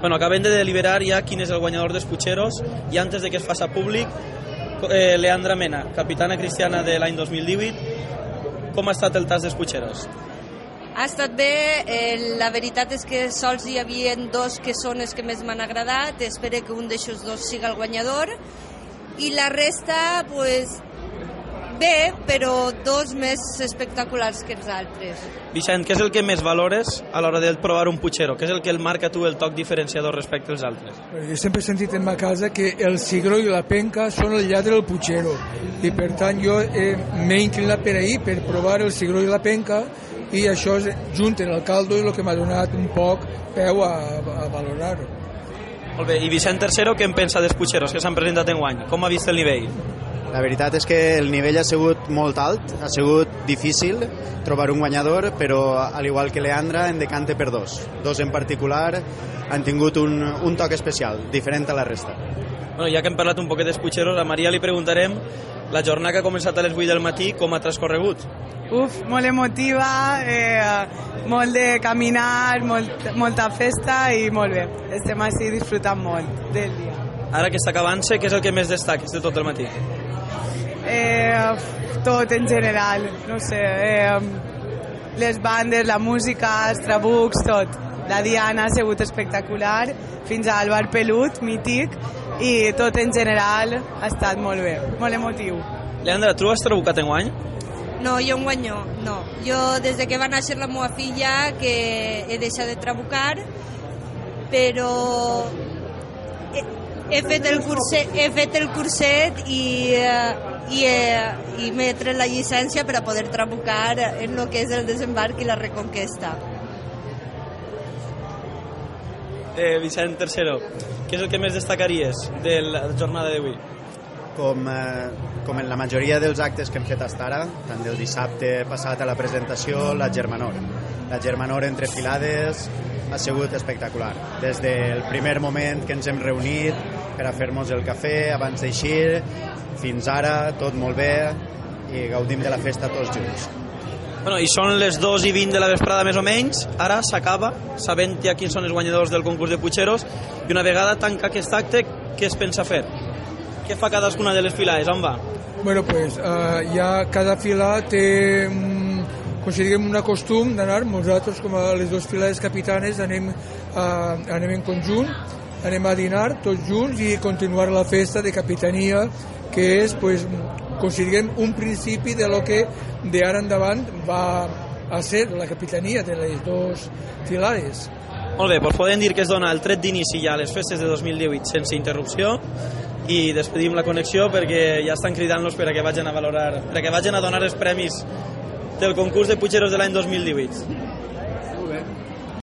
Bueno, acabem de deliberar ja quin és el guanyador dels Pucheros i antes de que es faça públic, eh, Leandra Mena, capitana cristiana de l'any 2018, com ha estat el tas dels Pucheros? Ha estat bé, eh, la veritat és que sols hi havia dos que són els que més m'han agradat, espero que un d'aixòs dos siga el guanyador, i la resta, pues, bé, però dos més espectaculars que els altres. Vicent, què és el que més valores a l'hora de provar un Puchero? Què és el que el marca tu el toc diferenciador respecte als altres? Jo sempre he sentit en ma casa que el cigró i la penca són el lladre del Puchero i per tant jo eh, m'he inclinat per ahir per provar el cigró i la penca i això és, junt en el caldo és el que m'ha donat un poc peu a, a valorar-ho. Molt bé, i Vicent Tercero, què en pensa dels Pucheros que s'han presentat en guany? Com ha vist el nivell? La veritat és que el nivell ha sigut molt alt, ha sigut difícil trobar un guanyador, però al igual que Leandra, en decante per dos. Dos en particular han tingut un, un toc especial, diferent a la resta. Bueno, ja que hem parlat un poquet dels Pucheros, a Maria li preguntarem la jornada que ha començat a les 8 del matí, com ha transcorregut? Uf, molt emotiva, eh, molt de caminar, molt, molta festa i molt bé. Estem així disfrutant molt del dia. Ara que està acabant-se, què és el que més destaques de tot el matí? Eh, tot en general, no sé, eh, les bandes, la música, els trabucs, tot. La Diana ha sigut espectacular, fins al bar pelut, mític, i tot en general ha estat molt bé, molt emotiu. Leandra, tu has trabucat en guany? No, jo un guanyó, no. Jo, des de que va néixer la meva filla, que he deixat de trabucar, però he, fet el curset, he fet el curset i, eh, i, eh, i m'he tret la llicència per a poder trabucar en el que és el desembarc i la reconquesta. Eh, Vicent Tercero, què és el que més destacaries de la jornada d'avui? Com, eh, com en la majoria dels actes que hem fet fins ara, tant del dissabte passat a la presentació, la Germanor. La Germanor entre filades ha sigut espectacular. Des del primer moment que ens hem reunit per a fer-nos el cafè abans d'eixir, fins ara tot molt bé i gaudim de la festa tots junts. Bueno, i són les 2 i 20 de la vesprada més o menys, ara s'acaba, sabent ja quins són els guanyadors del concurs de Puigceros, i una vegada tanca aquest acte, què es pensa fer? Què fa cadascuna de les filades? On va? Bueno, pues uh, ja cada fila té um, considerem una costum d'anar, nosaltres com a les dues filades capitanes anem, uh, anem en conjunt, anem a dinar tots junts i continuar la festa de capitania que és pues, considerem un principi de lo que de ara endavant va a ser la capitania de les dues filades. Molt bé, doncs podem dir que es dona el tret d'inici ja a les festes de 2018 sense interrupció i despedim la connexió perquè ja estan cridant-los per a que vagin a valorar, per a que vagin a donar els premis del concurs de Puigceros de l'any 2018. Molt bé.